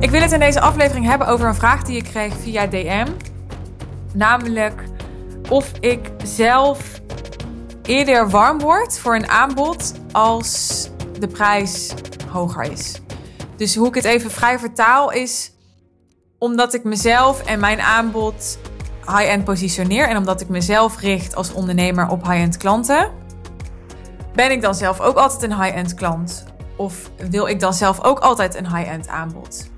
Ik wil het in deze aflevering hebben over een vraag die ik kreeg via DM. Namelijk of ik zelf eerder warm word voor een aanbod als de prijs hoger is. Dus hoe ik het even vrij vertaal is omdat ik mezelf en mijn aanbod high-end positioneer en omdat ik mezelf richt als ondernemer op high-end klanten, ben ik dan zelf ook altijd een high-end klant? Of wil ik dan zelf ook altijd een high-end aanbod?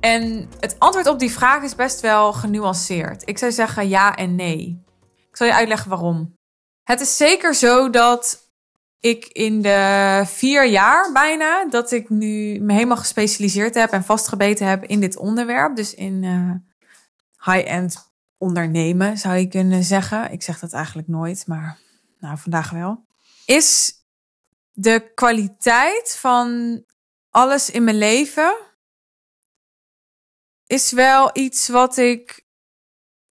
En het antwoord op die vraag is best wel genuanceerd. Ik zou zeggen ja en nee. Ik zal je uitleggen waarom. Het is zeker zo dat ik in de vier jaar bijna dat ik nu me helemaal gespecialiseerd heb en vastgebeten heb in dit onderwerp. Dus in uh, high-end ondernemen zou je kunnen zeggen. Ik zeg dat eigenlijk nooit, maar nou vandaag wel. Is de kwaliteit van alles in mijn leven is wel iets wat ik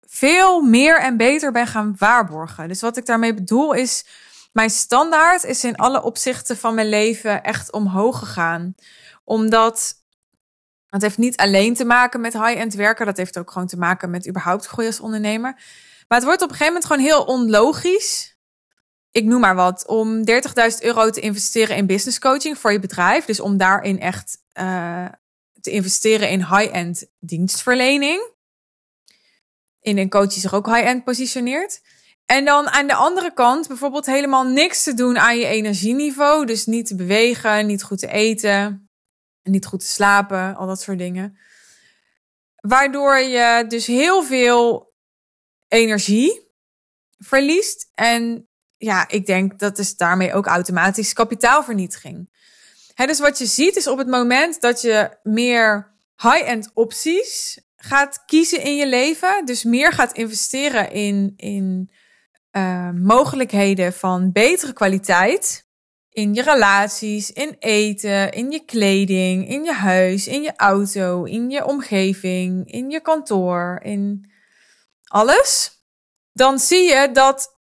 veel meer en beter ben gaan waarborgen. Dus wat ik daarmee bedoel is, mijn standaard is in alle opzichten van mijn leven echt omhoog gegaan. Omdat het heeft niet alleen te maken met high-end werken, dat heeft ook gewoon te maken met überhaupt groeien als ondernemer. Maar het wordt op een gegeven moment gewoon heel onlogisch. Ik noem maar wat, om 30.000 euro te investeren in business coaching voor je bedrijf. Dus om daarin echt uh, te investeren in high-end dienstverlening. In een coach die zich ook high-end positioneert. En dan aan de andere kant bijvoorbeeld helemaal niks te doen aan je energieniveau. Dus niet te bewegen, niet goed te eten, niet goed te slapen, al dat soort dingen. Waardoor je dus heel veel energie verliest. En ja, ik denk dat is daarmee ook automatisch kapitaalvernietiging dus wat je ziet is op het moment dat je meer high-end opties gaat kiezen in je leven, dus meer gaat investeren in, in uh, mogelijkheden van betere kwaliteit. In je relaties, in eten, in je kleding, in je huis, in je auto, in je omgeving, in je kantoor, in alles. Dan zie je dat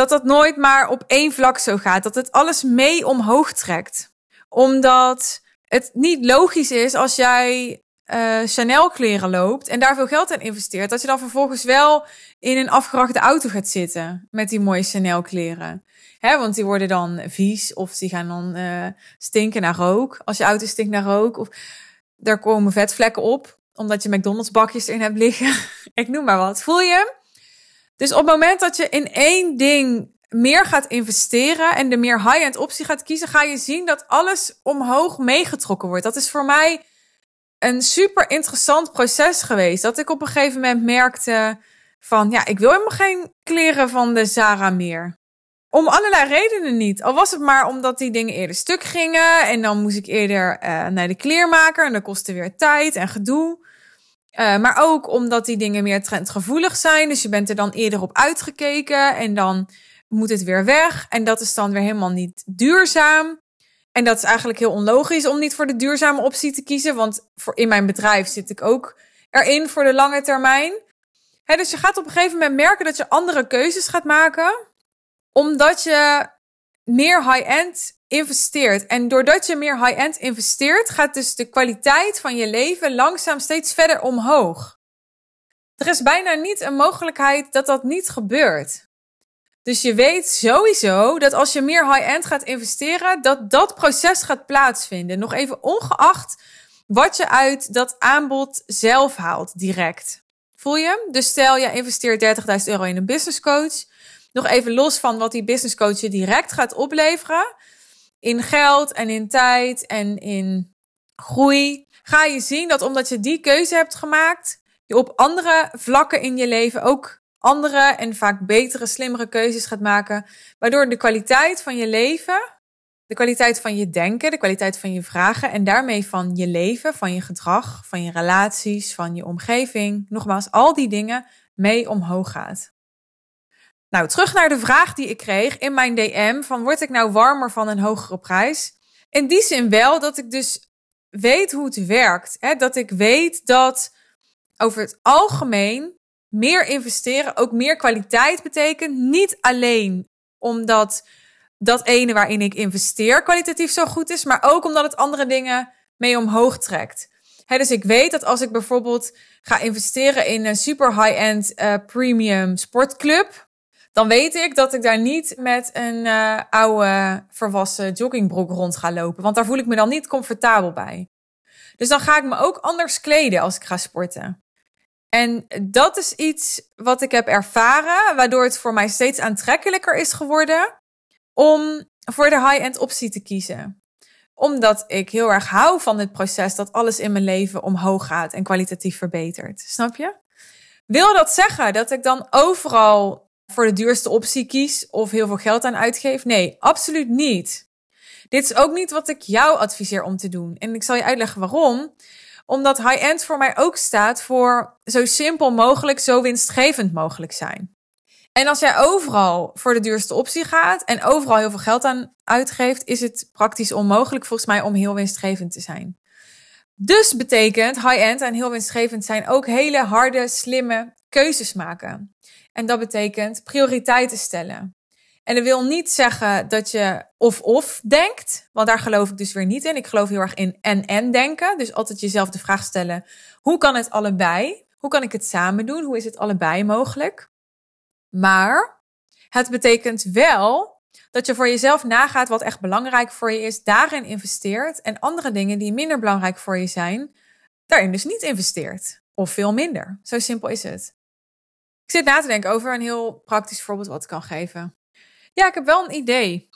dat, dat nooit maar op één vlak zo gaat. Dat het alles mee omhoog trekt omdat het niet logisch is als jij uh, Chanel kleren loopt en daar veel geld in investeert, dat je dan vervolgens wel in een afgerachte auto gaat zitten met die mooie Chanel kleren. Hè, want die worden dan vies of die gaan dan uh, stinken naar rook. Als je auto stinkt naar rook of daar komen vetvlekken op omdat je McDonald's bakjes erin hebt liggen. Ik noem maar wat. Voel je? Dus op het moment dat je in één ding meer gaat investeren en de meer high-end optie gaat kiezen, ga je zien dat alles omhoog meegetrokken wordt. Dat is voor mij een super interessant proces geweest. Dat ik op een gegeven moment merkte van, ja, ik wil helemaal geen kleren van de Zara meer. Om allerlei redenen niet. Al was het maar omdat die dingen eerder stuk gingen. En dan moest ik eerder uh, naar de kleermaker. En dat kostte weer tijd en gedoe. Uh, maar ook omdat die dingen meer trendgevoelig zijn. Dus je bent er dan eerder op uitgekeken. En dan moet het weer weg. En dat is dan weer helemaal niet duurzaam. En dat is eigenlijk heel onlogisch om niet voor de duurzame optie te kiezen. Want voor in mijn bedrijf zit ik ook erin voor de lange termijn. dus je gaat op een gegeven moment merken dat je andere keuzes gaat maken. Omdat je meer high-end investeert. En doordat je meer high-end investeert, gaat dus de kwaliteit van je leven langzaam steeds verder omhoog. Er is bijna niet een mogelijkheid dat dat niet gebeurt. Dus je weet sowieso dat als je meer high-end gaat investeren, dat dat proces gaat plaatsvinden. Nog even ongeacht wat je uit dat aanbod zelf haalt direct. Voel je? Dus stel je investeert 30.000 euro in een business coach. Nog even los van wat die business coach je direct gaat opleveren. In geld en in tijd en in groei. Ga je zien dat omdat je die keuze hebt gemaakt, je op andere vlakken in je leven ook andere en vaak betere, slimmere keuzes gaat maken. Waardoor de kwaliteit van je leven, de kwaliteit van je denken, de kwaliteit van je vragen en daarmee van je leven, van je gedrag, van je relaties, van je omgeving, nogmaals, al die dingen mee omhoog gaat. Nou, terug naar de vraag die ik kreeg in mijn DM van word ik nou warmer van een hogere prijs? In die zin wel dat ik dus weet hoe het werkt. Hè? Dat ik weet dat over het algemeen meer investeren ook meer kwaliteit betekent. Niet alleen omdat dat ene waarin ik investeer kwalitatief zo goed is, maar ook omdat het andere dingen mee omhoog trekt. dus ik weet dat als ik bijvoorbeeld ga investeren in een super high-end uh, premium sportclub, dan weet ik dat ik daar niet met een uh, oude verwassen joggingbroek rond ga lopen, want daar voel ik me dan niet comfortabel bij. Dus dan ga ik me ook anders kleden als ik ga sporten. En dat is iets wat ik heb ervaren, waardoor het voor mij steeds aantrekkelijker is geworden om voor de high-end optie te kiezen. Omdat ik heel erg hou van het proces dat alles in mijn leven omhoog gaat en kwalitatief verbetert. Snap je? Wil dat zeggen dat ik dan overal voor de duurste optie kies of heel veel geld aan uitgeef? Nee, absoluut niet. Dit is ook niet wat ik jou adviseer om te doen. En ik zal je uitleggen waarom. Omdat high-end voor mij ook staat voor zo simpel mogelijk, zo winstgevend mogelijk zijn. En als jij overal voor de duurste optie gaat en overal heel veel geld aan uitgeeft, is het praktisch onmogelijk volgens mij om heel winstgevend te zijn. Dus betekent high-end en heel winstgevend zijn ook hele harde, slimme keuzes maken. En dat betekent prioriteiten stellen. En dat wil niet zeggen dat je of-of denkt, want daar geloof ik dus weer niet in. Ik geloof heel erg in en-en denken. Dus altijd jezelf de vraag stellen: hoe kan het allebei? Hoe kan ik het samen doen? Hoe is het allebei mogelijk? Maar het betekent wel dat je voor jezelf nagaat wat echt belangrijk voor je is, daarin investeert en andere dingen die minder belangrijk voor je zijn, daarin dus niet investeert. Of veel minder. Zo simpel is het. Ik zit na te denken over een heel praktisch voorbeeld wat ik kan geven. Ja, ik heb wel een idee.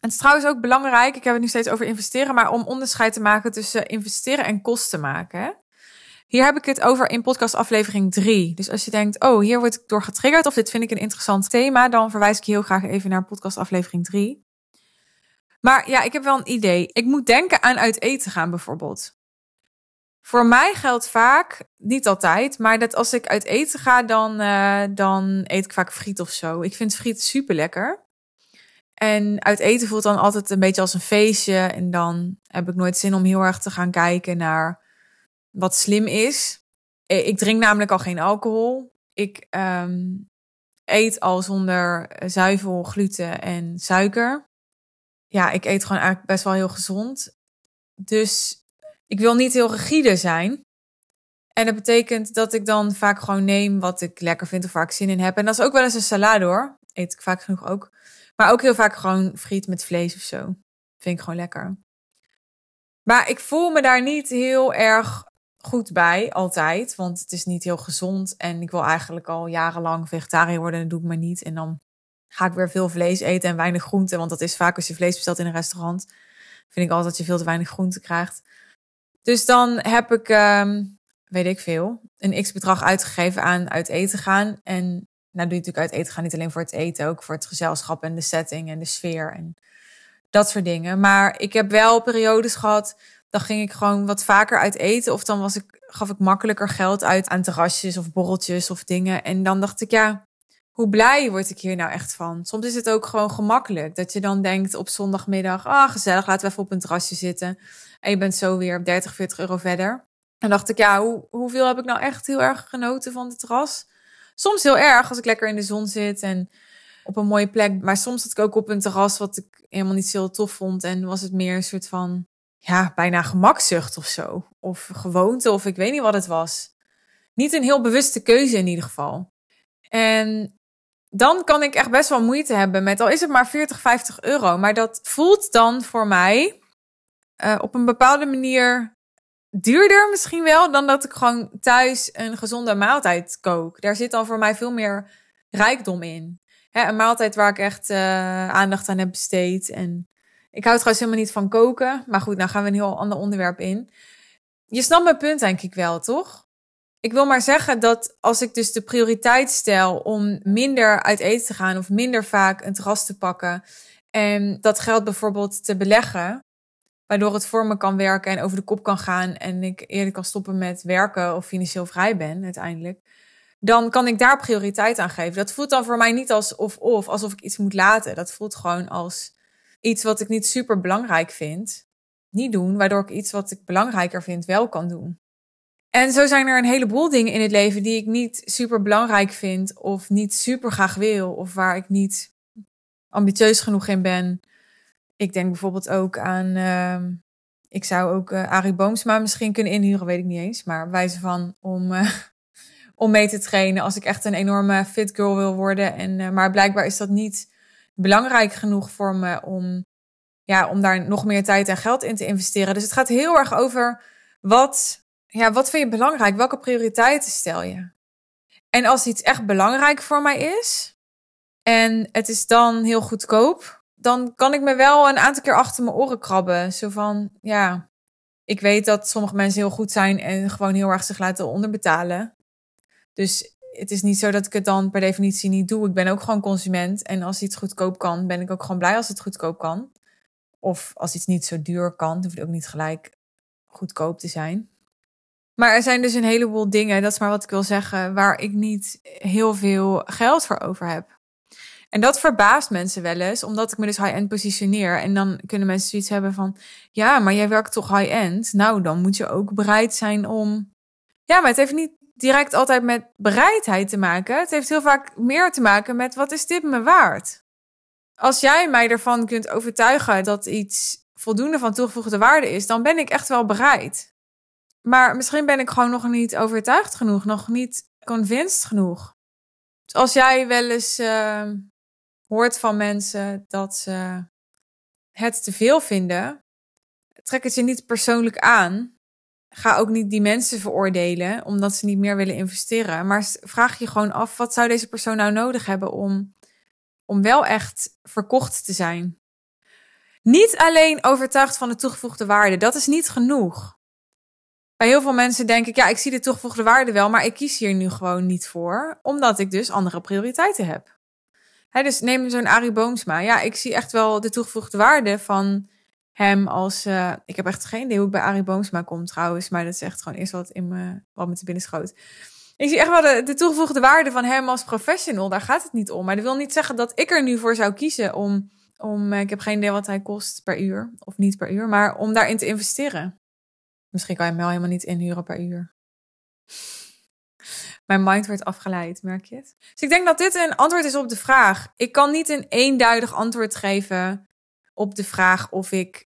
Het is trouwens ook belangrijk, ik heb het nu steeds over investeren, maar om onderscheid te maken tussen investeren en kosten maken. Hier heb ik het over in podcast aflevering 3. Dus als je denkt, oh, hier word ik door getriggerd of dit vind ik een interessant thema, dan verwijs ik je heel graag even naar podcast aflevering 3. Maar ja, ik heb wel een idee. Ik moet denken aan uit eten gaan bijvoorbeeld. Voor mij geldt vaak, niet altijd, maar dat als ik uit eten ga, dan, uh, dan eet ik vaak friet of zo. Ik vind friet super lekker. En uit eten voelt dan altijd een beetje als een feestje. En dan heb ik nooit zin om heel erg te gaan kijken naar wat slim is. Eh, ik drink namelijk al geen alcohol. Ik um, eet al zonder zuivel, gluten en suiker. Ja, ik eet gewoon eigenlijk best wel heel gezond. Dus ik wil niet heel rigide zijn. En dat betekent dat ik dan vaak gewoon neem wat ik lekker vind of waar ik zin in heb. En dat is ook wel eens een salade hoor. Eet ik vaak genoeg ook. Maar ook heel vaak gewoon friet met vlees of zo. Vind ik gewoon lekker. Maar ik voel me daar niet heel erg goed bij, altijd. Want het is niet heel gezond. En ik wil eigenlijk al jarenlang vegetariër worden en dat doe ik maar niet. En dan ga ik weer veel vlees eten en weinig groente. Want dat is vaak als je vlees bestelt in een restaurant. Vind ik altijd dat je veel te weinig groente krijgt. Dus dan heb ik, um, weet ik veel, een x bedrag uitgegeven aan uit eten gaan. En nou doe je natuurlijk uit eten gaan niet alleen voor het eten, ook voor het gezelschap en de setting en de sfeer en dat soort dingen. Maar ik heb wel periodes gehad dan ging ik gewoon wat vaker uit eten. Of dan was ik, gaf ik makkelijker geld uit aan terrasjes of borreltjes of dingen. En dan dacht ik, ja, hoe blij word ik hier nou echt van? Soms is het ook gewoon gemakkelijk. Dat je dan denkt op zondagmiddag, ah, gezellig, laten we even op een terrasje zitten. En je bent zo weer 30, 40 euro verder. En dacht ik, ja, hoe, hoeveel heb ik nou echt heel erg genoten van het terras? Soms heel erg als ik lekker in de zon zit en op een mooie plek. Maar soms zat ik ook op een terras wat ik helemaal niet zo tof vond. En was het meer een soort van ja, bijna gemakzucht of zo. Of gewoonte, of ik weet niet wat het was. Niet een heel bewuste keuze in ieder geval. En dan kan ik echt best wel moeite hebben met, al is het maar 40, 50 euro. Maar dat voelt dan voor mij uh, op een bepaalde manier duurder misschien wel dan dat ik gewoon thuis een gezonde maaltijd kook. Daar zit dan voor mij veel meer rijkdom in. Hè, een maaltijd waar ik echt uh, aandacht aan heb besteed. En ik hou trouwens helemaal niet van koken. Maar goed, nou gaan we een heel ander onderwerp in. Je snapt mijn punt denk ik wel, toch? Ik wil maar zeggen dat als ik dus de prioriteit stel om minder uit eten te gaan of minder vaak een terras te pakken en dat geld bijvoorbeeld te beleggen, waardoor het voor me kan werken en over de kop kan gaan en ik eerder kan stoppen met werken of financieel vrij ben uiteindelijk, dan kan ik daar prioriteit aan geven. Dat voelt dan voor mij niet als of of, alsof ik iets moet laten. Dat voelt gewoon als iets wat ik niet super belangrijk vind, niet doen, waardoor ik iets wat ik belangrijker vind wel kan doen. En zo zijn er een heleboel dingen in het leven die ik niet super belangrijk vind of niet super graag wil of waar ik niet ambitieus genoeg in ben. Ik denk bijvoorbeeld ook aan. ehm, ik zou ook eh Arie Boomsma misschien kunnen inhuren, weet ik niet eens. Maar wijze van om, eh, om mee te trainen als ik echt een enorme fit girl wil worden. En, eh, maar blijkbaar is dat niet belangrijk genoeg voor me om, ja, om daar nog meer tijd en geld in te investeren. Dus het gaat heel erg over wat, ja, wat vind je belangrijk? Welke prioriteiten stel je? En als iets echt belangrijk voor mij is en het is dan heel goedkoop, dan kan ik me wel een aantal keer achter mijn oren krabben. Zo van, ja, ik weet dat sommige mensen heel goed zijn en gewoon heel erg zich laten onderbetalen. Dus het is niet zo dat ik het dan per definitie niet doe. Ik ben ook gewoon consument. En als iets goedkoop kan, ben ik ook gewoon blij als het goedkoop kan. Of als iets niet zo duur kan, hoeft het ook niet gelijk goedkoop te zijn. Maar er zijn dus een heleboel dingen, dat is maar wat ik wil zeggen, waar ik niet heel veel geld voor over heb. En dat verbaast mensen wel eens, omdat ik me dus high-end positioneer. En dan kunnen mensen zoiets hebben van, ja, maar jij werkt toch high-end? Nou, dan moet je ook bereid zijn om... Ja, maar het heeft niet direct altijd met bereidheid te maken. Het heeft heel vaak meer te maken met, wat is dit me waard? Als jij mij ervan kunt overtuigen dat iets voldoende van toegevoegde waarde is, dan ben ik echt wel bereid. Maar misschien ben ik gewoon nog niet overtuigd genoeg, nog niet convinced genoeg. Dus als jij wel eens uh, hoort van mensen dat ze het te veel vinden, trek het je niet persoonlijk aan. Ga ook niet die mensen veroordelen omdat ze niet meer willen investeren. Maar vraag je gewoon af, wat zou deze persoon nou nodig hebben om, om wel echt verkocht te zijn? Niet alleen overtuigd van de toegevoegde waarde, dat is niet genoeg. Bij heel veel mensen denk ik, ja, ik zie de toegevoegde waarde wel, maar ik kies hier nu gewoon niet voor, omdat ik dus andere prioriteiten heb. He, dus neem zo'n Arie Boomsma. Ja, ik zie echt wel de toegevoegde waarde van hem als... Uh, ik heb echt geen idee hoe ik bij Arie Boomsma kom trouwens, maar dat is echt gewoon eerst wat, in me, wat me te binnen schoot. Ik zie echt wel de, de toegevoegde waarde van hem als professional, daar gaat het niet om. Maar dat wil niet zeggen dat ik er nu voor zou kiezen om... om ik heb geen idee wat hij kost per uur, of niet per uur, maar om daarin te investeren. Misschien kan je hem wel helemaal niet inhuren per uur. Mijn mind wordt afgeleid, merk je het? Dus ik denk dat dit een antwoord is op de vraag. Ik kan niet een eenduidig antwoord geven op de vraag of ik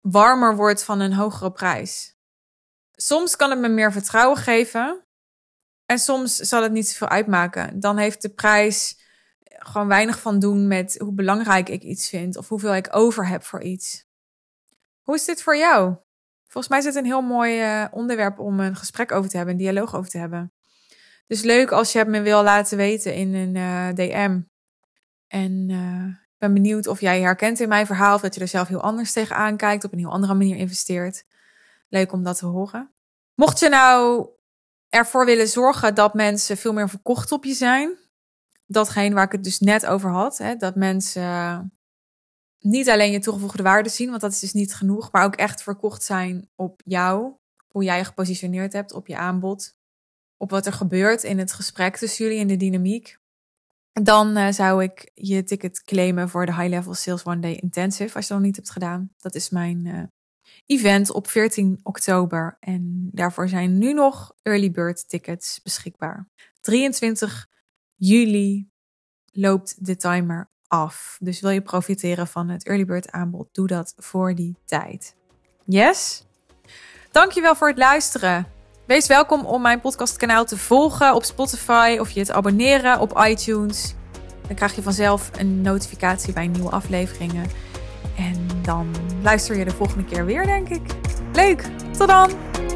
warmer word van een hogere prijs. Soms kan het me meer vertrouwen geven. En soms zal het niet zoveel uitmaken. Dan heeft de prijs gewoon weinig van doen met hoe belangrijk ik iets vind of hoeveel ik over heb voor iets. Hoe is dit voor jou? Volgens mij is het een heel mooi uh, onderwerp om een gesprek over te hebben, een dialoog over te hebben. Dus leuk als je het me wil laten weten in een uh, DM. En uh, ik ben benieuwd of jij herkent in mijn verhaal, of dat je er zelf heel anders tegenaan kijkt, op een heel andere manier investeert. Leuk om dat te horen. Mocht je nou ervoor willen zorgen dat mensen veel meer verkocht op je zijn, datgene waar ik het dus net over had, hè, dat mensen niet alleen je toegevoegde waarde zien, want dat is dus niet genoeg, maar ook echt verkocht zijn op jou, hoe jij je gepositioneerd hebt, op je aanbod, op wat er gebeurt in het gesprek tussen jullie in de dynamiek. Dan uh, zou ik je ticket claimen voor de High Level Sales One Day Intensive, als je dat nog niet hebt gedaan. Dat is mijn uh, event op 14 oktober en daarvoor zijn nu nog early bird tickets beschikbaar. 23 juli loopt de timer af. Dus wil je profiteren van het early bird aanbod, doe dat voor die tijd. Yes? Dankjewel voor het luisteren. Wees welkom om mijn podcastkanaal te volgen op Spotify of je te abonneren op iTunes. Dan krijg je vanzelf een notificatie bij nieuwe afleveringen. En dan luister je de volgende keer weer, denk ik. Leuk! Tot dan!